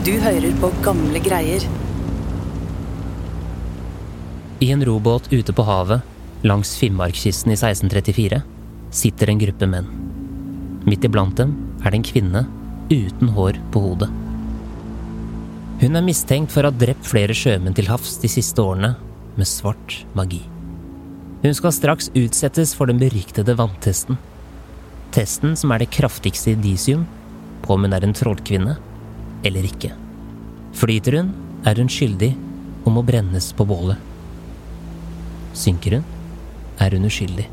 Du hører på gamle greier. I en robåt ute på havet, langs Finnmarkskysten i 1634, sitter en gruppe menn. Midt iblant dem er det en kvinne uten hår på hodet. Hun er mistenkt for å ha drept flere sjømenn til havs de siste årene med svart magi. Hun skal straks utsettes for den beryktede vanntesten. Testen som er det kraftigste indisium på om hun er en trollkvinne eller ikke. Flyter hun, er hun skyldig og må brennes på bålet. Synker hun, er hun uskyldig.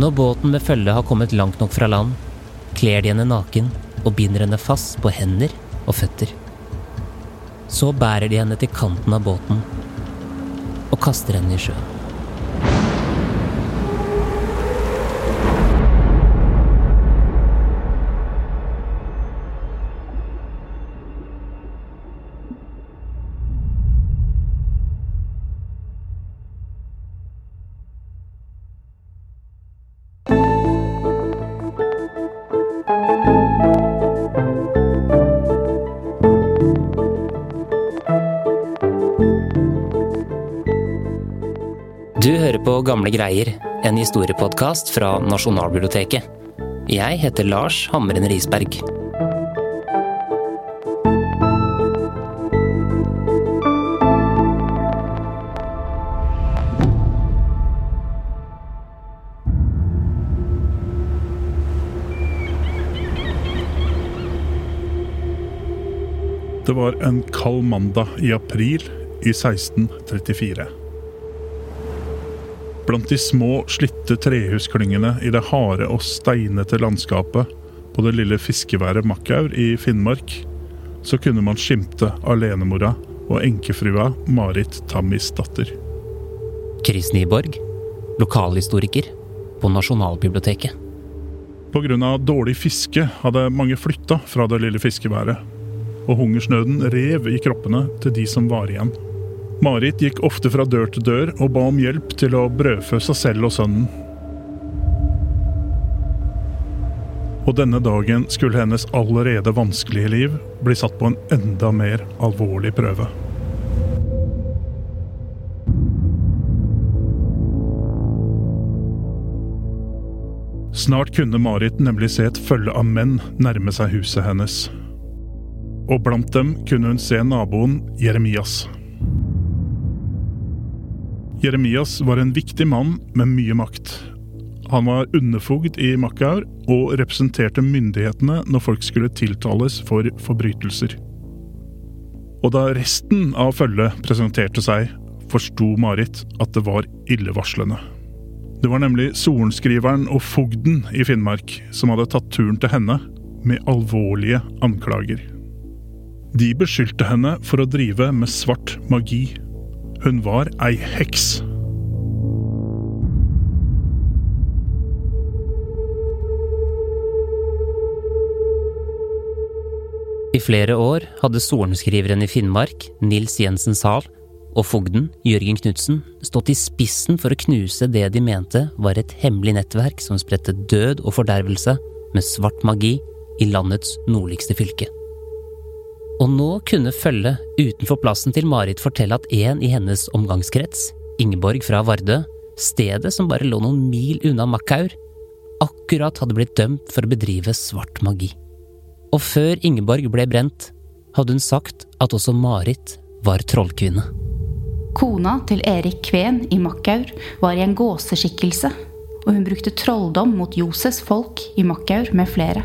Når båten med følge har kommet langt nok fra land, kler de henne naken og binder henne fast på hender og føtter. Så bærer de henne til kanten av båten og kaster henne i sjøen. Hører på Gamle greier, en historiepodkast fra Nasjonalbiblioteket. Jeg heter Lars Hamren Risberg. Det var en kald mandag i april i 1634. Blant de små, slitte trehusklyngene i det harde og steinete landskapet på det lille fiskeværet Makkaur i Finnmark, så kunne man skimte alenemora og enkefrua Marit Tammis datter. Chris Nyborg, lokalhistoriker på Nasjonalbiblioteket. Pga. dårlig fiske hadde mange flytta fra det lille fiskeværet, og hungersnøden rev i kroppene til de som var igjen. Marit gikk ofte fra dør til dør og ba om hjelp til å brødfø seg selv og sønnen. Og denne dagen skulle hennes allerede vanskelige liv bli satt på en enda mer alvorlig prøve. Snart kunne Marit nemlig se et følge av menn nærme seg huset hennes. Og blant dem kunne hun se naboen Jeremias. Jeremias var en viktig mann med mye makt. Han var underfogd i Makkaur og representerte myndighetene når folk skulle tiltales for forbrytelser. Og da resten av følget presenterte seg, forsto Marit at det var illevarslende. Det var nemlig sorenskriveren og fogden i Finnmark som hadde tatt turen til henne med alvorlige anklager. De beskyldte henne for å drive med svart magi. Hun var ei heks. I flere år hadde sorenskriveren i Finnmark, Nils Jensen Zahl, og fogden, Jørgen Knutsen, stått i spissen for å knuse det de mente var et hemmelig nettverk som spredte død og fordervelse med svart magi i landets nordligste fylke. Og nå kunne følget utenfor plassen til Marit fortelle at en i hennes omgangskrets, Ingeborg fra Vardø, stedet som bare lå noen mil unna Makkaur, akkurat hadde blitt dømt for å bedrive svart magi. Og før Ingeborg ble brent, hadde hun sagt at også Marit var trollkvinne. Kona til Erik Kveen i Makkaur var i en gåseskikkelse, og hun brukte trolldom mot Joses folk i Makkaur med flere.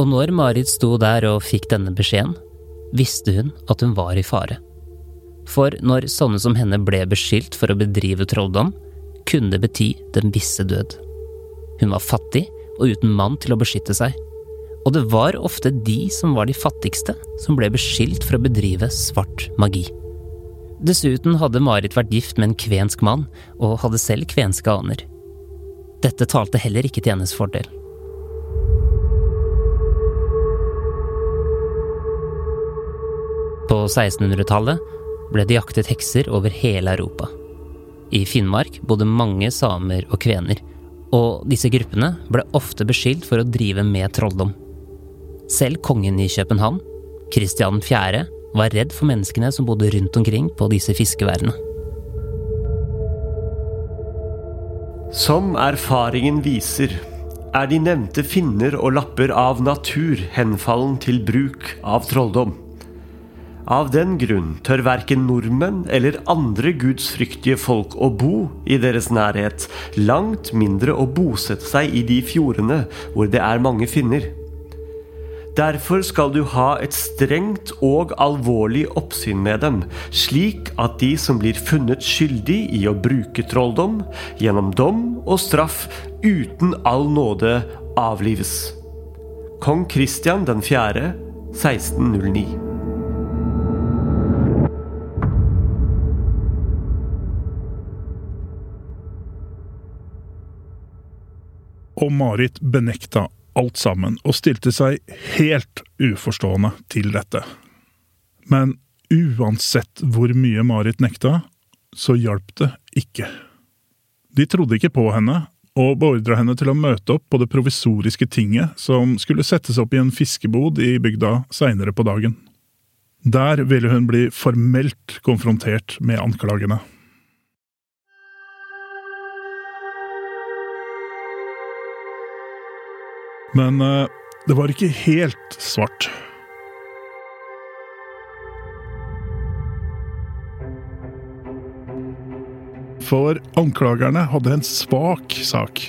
Og når Marit sto der og fikk denne beskjeden, visste hun at hun var i fare. For når sånne som henne ble beskyldt for å bedrive trolldom, kunne det bety den visse død. Hun var fattig og uten mann til å beskytte seg, og det var ofte de som var de fattigste, som ble beskyldt for å bedrive svart magi. Dessuten hadde Marit vært gift med en kvensk mann, og hadde selv kvenske aner. Dette talte heller ikke til hennes fordel. På 1600-tallet ble det jaktet hekser over hele Europa. I Finnmark bodde mange samer og kvener, og disse gruppene ble ofte beskyldt for å drive med trolldom. Selv kongen i København, Kristian 4., var redd for menneskene som bodde rundt omkring på disse fiskeværene. Som erfaringen viser, er de nevnte finner og lapper av natur henfallen til bruk av trolldom. Av den grunn tør verken nordmenn eller andre gudsfryktige folk å bo i deres nærhet, langt mindre å bosette seg i de fjordene hvor det er mange finner. Derfor skal du ha et strengt og alvorlig oppsyn med dem, slik at de som blir funnet skyldig i å bruke trolldom, gjennom dom og straff uten all nåde avlives. Kong Kristian 4., 1609. Og Marit benekta alt sammen og stilte seg helt uforstående til dette. Men uansett hvor mye Marit nekta, så hjalp det ikke. De trodde ikke på henne, og beordra henne til å møte opp på det provisoriske tinget som skulle settes opp i en fiskebod i bygda seinere på dagen. Der ville hun bli formelt konfrontert med anklagene. Men eh, det var ikke helt svart. For anklagerne hadde en svak sak.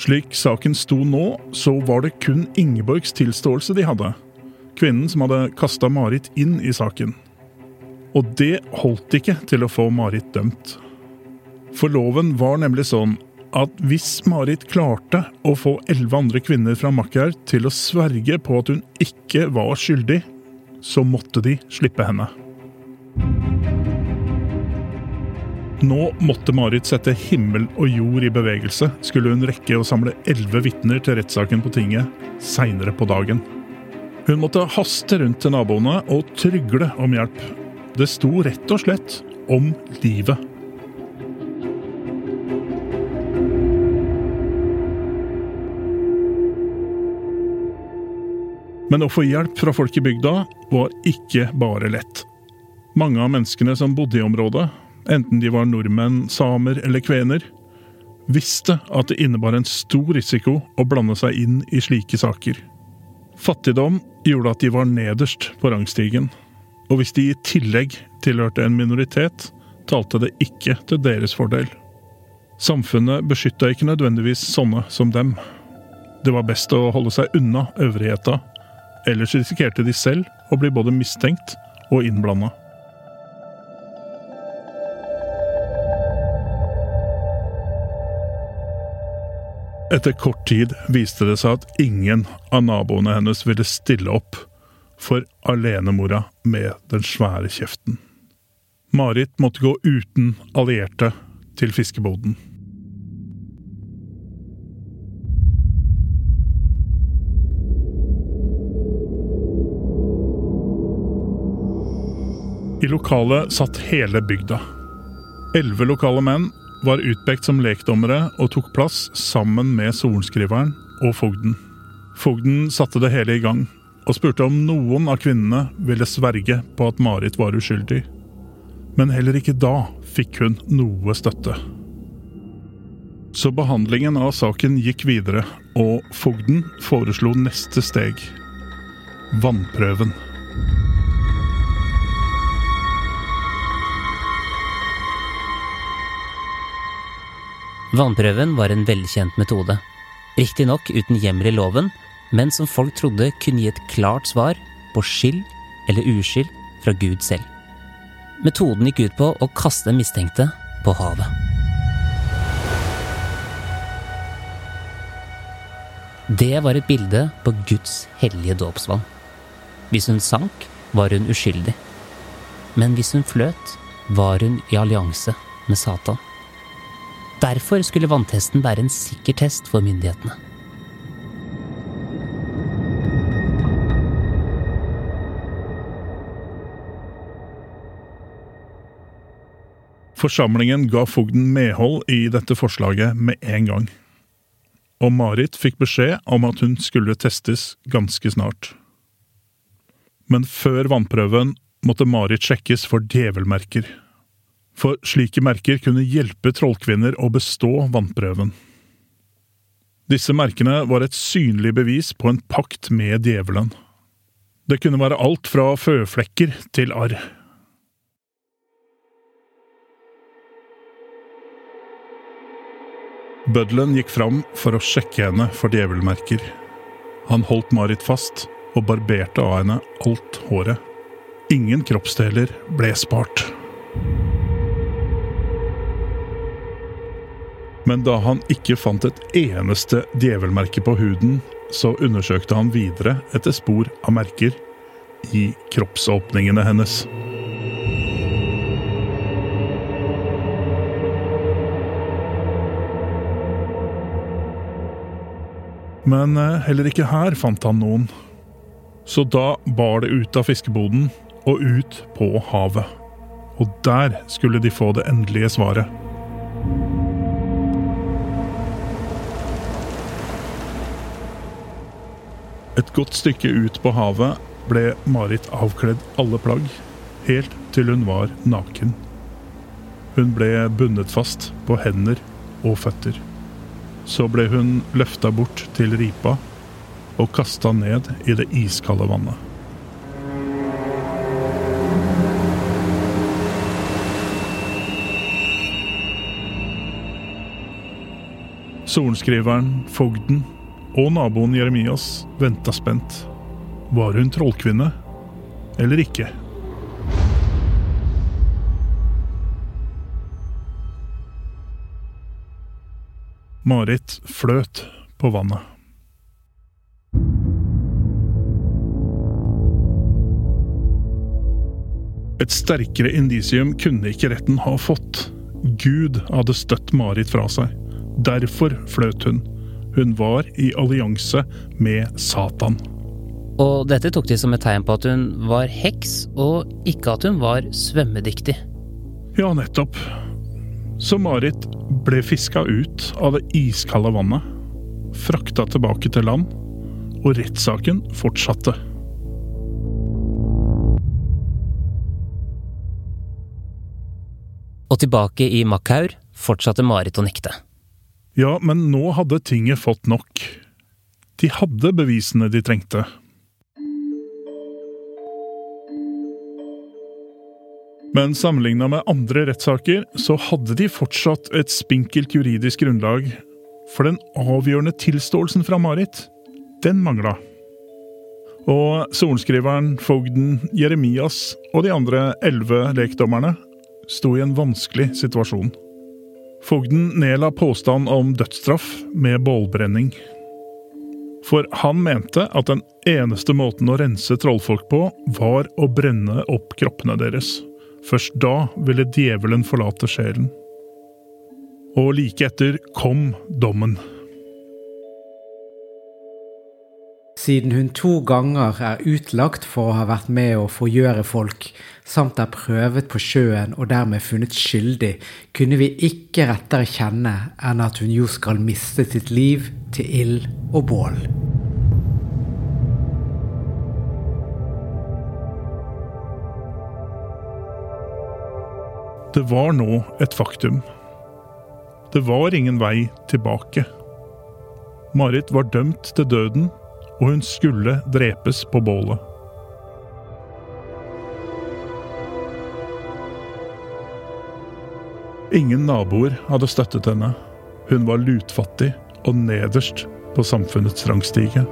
Slik saken sto nå, så var det kun Ingeborgs tilståelse de hadde. Kvinnen som hadde kasta Marit inn i saken. Og det holdt ikke til å få Marit dømt. For loven var nemlig sånn at hvis Marit klarte å få elleve andre kvinner fra Makkar til å sverge på at hun ikke var skyldig, så måtte de slippe henne. Nå måtte Marit sette himmel og jord i bevegelse, skulle hun rekke å samle elleve vitner til rettssaken på tinget seinere på dagen. Hun måtte haste rundt til naboene og trygle om hjelp. Det sto rett og slett om livet. Men å få hjelp fra folk i bygda var ikke bare lett. Mange av menneskene som bodde i området, enten de var nordmenn, samer eller kvener, visste at det innebar en stor risiko å blande seg inn i slike saker. Fattigdom gjorde at de var nederst på rangstigen, og hvis de i tillegg tilhørte en minoritet, talte det ikke til deres fordel. Samfunnet beskytta ikke nødvendigvis sånne som dem. Det var best å holde seg unna øvrigheta Ellers risikerte de selv å bli både mistenkt og innblanda. Etter kort tid viste det seg at ingen av naboene hennes ville stille opp for alenemora med den svære kjeften. Marit måtte gå uten allierte til fiskeboden. I lokalet satt hele bygda. Elleve lokale menn var utpekt som lekdommere og tok plass sammen med sorenskriveren og fogden. Fogden satte det hele i gang, og spurte om noen av kvinnene ville sverge på at Marit var uskyldig. Men heller ikke da fikk hun noe støtte. Så behandlingen av saken gikk videre, og fogden foreslo neste steg vannprøven. Vannprøven var en velkjent metode. Riktignok uten hjemmel i loven, men som folk trodde kunne gi et klart svar på skyld eller uskyld fra Gud selv. Metoden gikk ut på å kaste mistenkte på havet. Det var et bilde på Guds hellige dåpsvann. Hvis hun sank, var hun uskyldig. Men hvis hun fløt, var hun i allianse med Satan. Derfor skulle vanntesten være en sikker test for myndighetene. Forsamlingen ga fogden medhold i dette forslaget med en gang. og Marit fikk beskjed om at hun skulle testes ganske snart. Men før vannprøven måtte Marit sjekkes for djevelmerker. For slike merker kunne hjelpe trollkvinner å bestå vannprøven. Disse merkene var et synlig bevis på en pakt med djevelen. Det kunne være alt fra føflekker til arr. Bøddelen gikk fram for å sjekke henne for djevelmerker. Han holdt Marit fast og barberte av henne alt håret. Ingen kroppsdeler ble spart. Men da han ikke fant et eneste djevelmerke på huden, så undersøkte han videre etter spor av merker i kroppsåpningene hennes. Men eh, heller ikke her fant han noen. Så da bar det ut av fiskeboden og ut på havet. Og der skulle de få det endelige svaret. Et godt stykke ut på havet ble Marit avkledd alle plagg, helt til hun var naken. Hun ble bundet fast på hender og føtter. Så ble hun løfta bort til ripa og kasta ned i det iskalde vannet. Sorenskriveren, fogden og naboen Jeremias venta spent. Var hun trollkvinne eller ikke? Marit fløt på vannet. Et sterkere indisium kunne ikke retten ha fått. Gud hadde støtt Marit fra seg. Derfor fløt hun. Hun var i allianse med Satan. Og dette tok de som et tegn på at hun var heks, og ikke at hun var svømmedyktig. Ja, nettopp. Så Marit ble fiska ut av det iskalde vannet, frakta tilbake til land, og rettssaken fortsatte. Og tilbake i Makaur fortsatte Marit å nekte. Ja, men nå hadde tinget fått nok. De hadde bevisene de trengte. Men sammenligna med andre rettssaker, så hadde de fortsatt et spinkelt juridisk grunnlag. For den avgjørende tilståelsen fra Marit, den mangla. Og sorenskriveren, fogden, Jeremias og de andre elleve lekdommerne sto i en vanskelig situasjon. Fogden nedla påstand om dødsstraff med bålbrenning. For han mente at den eneste måten å rense trollfolk på, var å brenne opp kroppene deres. Først da ville djevelen forlate sjelen. Og like etter kom dommen. Siden hun to ganger er utlagt for å ha vært med å forgjøre folk, samt er prøvet på sjøen og dermed funnet skyldig, kunne vi ikke rettere kjenne enn at hun jo skal miste sitt liv til ild og bål. Det var nå et faktum. Det var ingen vei tilbake. Marit var dømt til døden, og hun skulle drepes på bålet. Ingen naboer hadde støttet henne. Hun var lutfattig og nederst på samfunnets rangstige.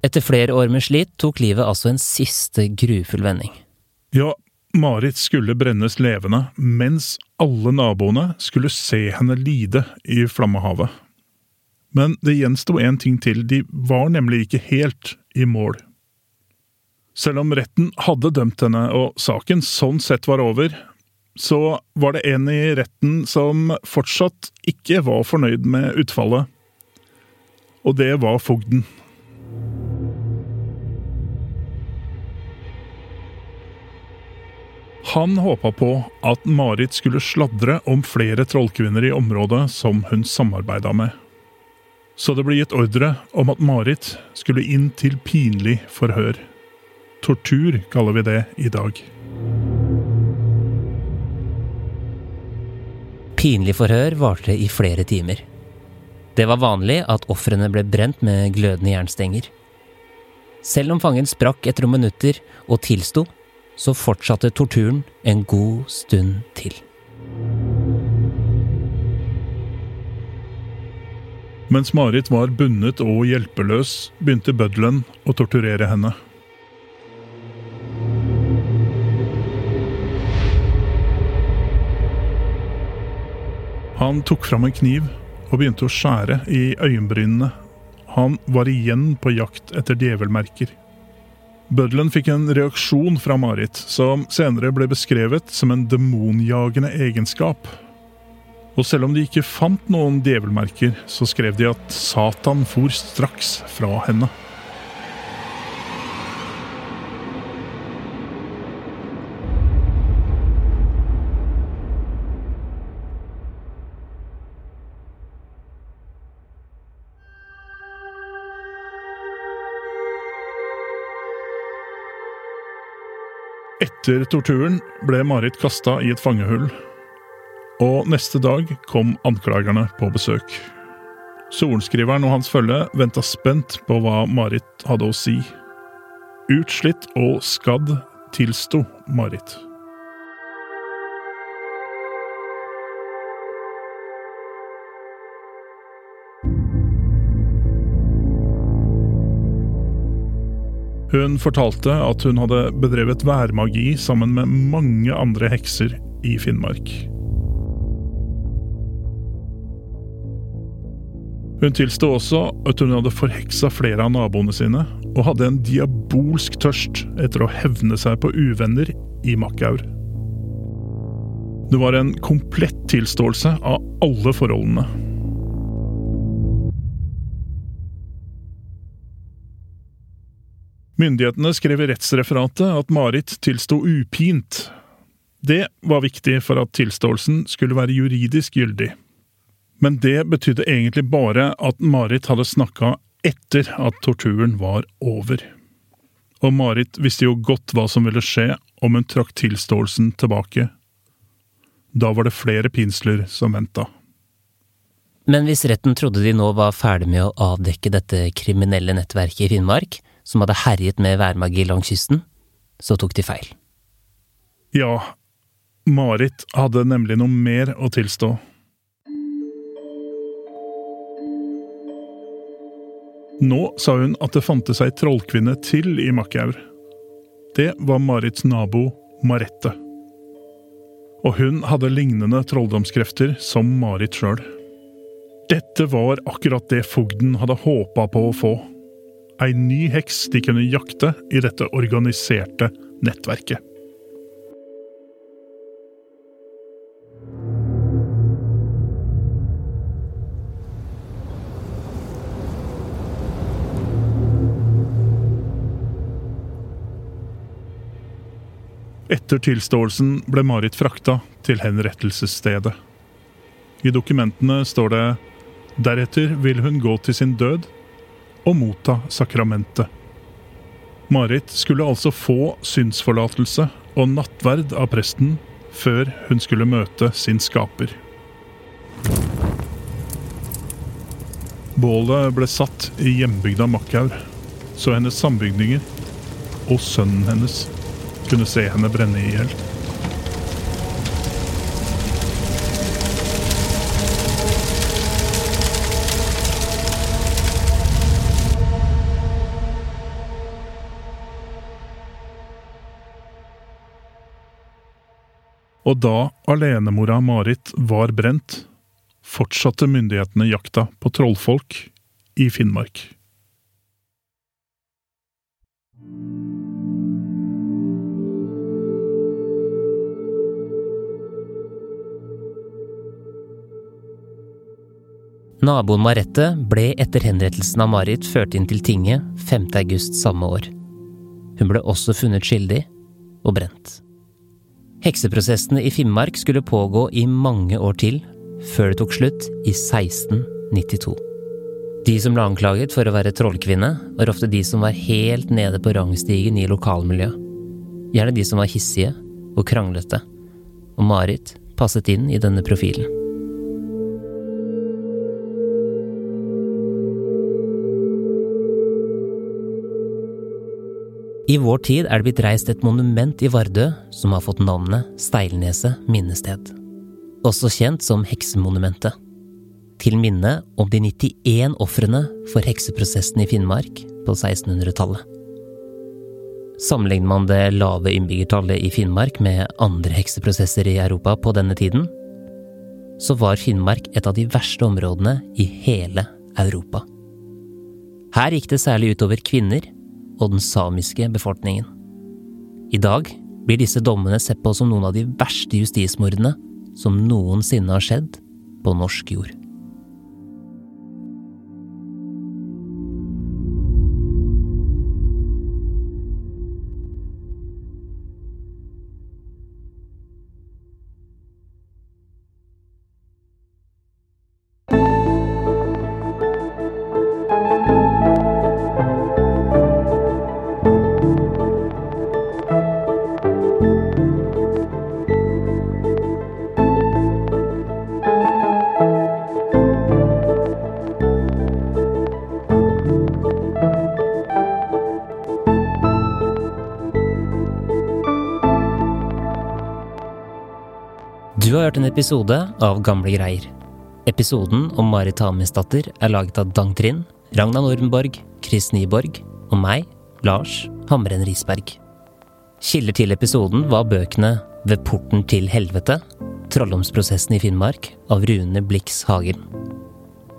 Etter flere år med slit tok livet altså en siste grufull vending. Ja, Marit skulle brennes levende, mens alle naboene skulle se henne lide i flammehavet. Men det gjensto en ting til, de var nemlig ikke helt i mål. Selv om retten hadde dømt henne og saken sånn sett var over, så var det en i retten som fortsatt ikke var fornøyd med utfallet. Og det var fogden. Han håpa på at Marit skulle sladre om flere trollkvinner i området som hun samarbeida med. Så det ble gitt ordre om at Marit skulle inn til pinlig forhør. Tortur kaller vi det i dag. Pinlig forhør varte i flere timer. Det var vanlig at ofrene ble brent med glødende jernstenger. Selv om fangen sprakk etter noen minutter og tilsto, så fortsatte torturen en god stund til. Mens Marit var bundet og hjelpeløs, begynte bøddelen å torturere henne. Han tok fram en kniv og begynte å skjære i øyenbrynene. Han var igjen på jakt etter djevelmerker. Bøddelen fikk en reaksjon fra Marit, som senere ble beskrevet som en demonjagende egenskap. Og selv om de ikke fant noen djevelmerker, så skrev de at Satan for straks fra henne. Etter torturen ble Marit kasta i et fangehull, og neste dag kom anklagerne på besøk. Sorenskriveren og hans følge venta spent på hva Marit hadde å si. Utslitt og skadd tilsto Marit. Hun fortalte at hun hadde bedrevet værmagi sammen med mange andre hekser i Finnmark. Hun tilsto også at hun hadde forheksa flere av naboene sine, og hadde en diabolsk tørst etter å hevne seg på uvenner i Makkaur. Det var en komplett tilståelse av alle forholdene. Myndighetene skrev i rettsreferatet at Marit tilsto upint. Det var viktig for at tilståelsen skulle være juridisk gyldig. Men det betydde egentlig bare at Marit hadde snakka etter at torturen var over. Og Marit visste jo godt hva som ville skje om hun trakk tilståelsen tilbake. Da var det flere pinsler som venta. Men hvis retten trodde de nå var ferdig med å avdekke dette kriminelle nettverket i Finnmark, som hadde herjet med værmagi langs kysten, så tok de feil. Ja, Marit hadde nemlig noe mer å tilstå. Nå sa hun at det fantes ei trollkvinne til i Makkjaur. Det var Marits nabo Marette. Og hun hadde lignende trolldomskrefter som Marit sjøl. Dette var akkurat det fogden hadde håpa på å få. Ei ny heks de kunne jakte i dette organiserte nettverket. Etter tilståelsen ble Marit frakta til henrettelsesstedet. I dokumentene står det deretter vil hun gå til sin død og motta sakramentet. Marit skulle altså få synsforlatelse og nattverd av presten før hun skulle møte sin skaper. Bålet ble satt i hjembygda Makkaur, så hennes sambygdinger og sønnen hennes kunne se henne brenne i hjel. Og da alenemora Marit var brent, fortsatte myndighetene jakta på trollfolk i Finnmark. Naboen Marette ble etter henrettelsen av Marit ført inn til tinget 5. august samme år. Hun ble også funnet skyldig og brent. Hekseprosessene i Finnmark skulle pågå i mange år til, før det tok slutt i 1692. De som ble anklaget for å være trollkvinne, var ofte de som var helt nede på rangstigen i lokalmiljøet. Gjerne de som var hissige og kranglete, og Marit passet inn i denne profilen. I vår tid er det blitt reist et monument i Vardø som har fått navnet Steilneset minnested. Også kjent som Heksemonumentet. Til minne om de 91 ofrene for hekseprosessen i Finnmark på 1600-tallet. Sammenligner man det lave innbyggertallet i Finnmark med andre hekseprosesser i Europa på denne tiden, så var Finnmark et av de verste områdene i hele Europa. Her gikk det særlig utover kvinner og den samiske befolkningen. I dag blir disse dommene sett på som noen av de verste justismordene som noensinne har skjedd på norsk jord. Har en episode av Gamle greier. Episoden om Marit Hamisdatter er laget av Dang Trind, Ragna Nordenborg, Chris Nyborg og meg, Lars Hamren Risberg. Kilder til episoden var bøkene Ved porten til helvete, Trolldomsprosessen i Finnmark av Rune Blix Hagen.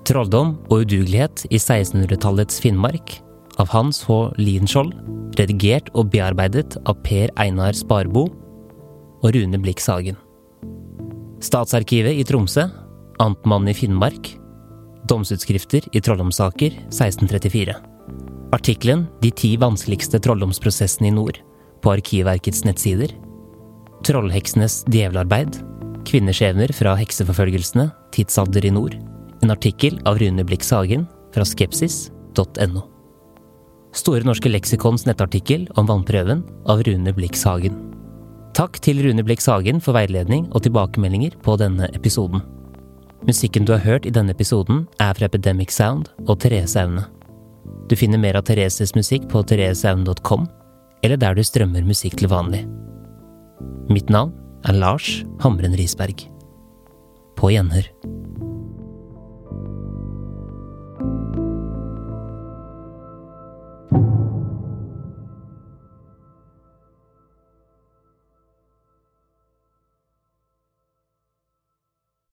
Trolldom og udugelighet i 1600-tallets Finnmark av Hans H. Lienskjold, redigert og bearbeidet av Per Einar Sparbo og Rune Blix Hagen. Statsarkivet i Tromsø, Amtmannen i Finnmark, Domsutskrifter i trolldomssaker 1634. Artikkelen De ti vanskeligste trolldomsprosessene i nord på Arkivverkets nettsider. Trollheksenes djevelarbeid. Kvinneskjebner fra hekseforfølgelsene, tidsalder i nord. En artikkel av Rune Blix Hagen fra skepsis.no. Store norske leksikons nettartikkel om vannprøven av Rune Blix Hagen. Takk til Rune Blix Hagen for veiledning og tilbakemeldinger på denne episoden. Musikken du har hørt i denne episoden, er fra Epidemic Sound og Therese Aune. Du finner mer av Thereses musikk på thereseaune.com, eller der du strømmer musikk til vanlig. Mitt navn er Lars Hamren Risberg. På gjenhør.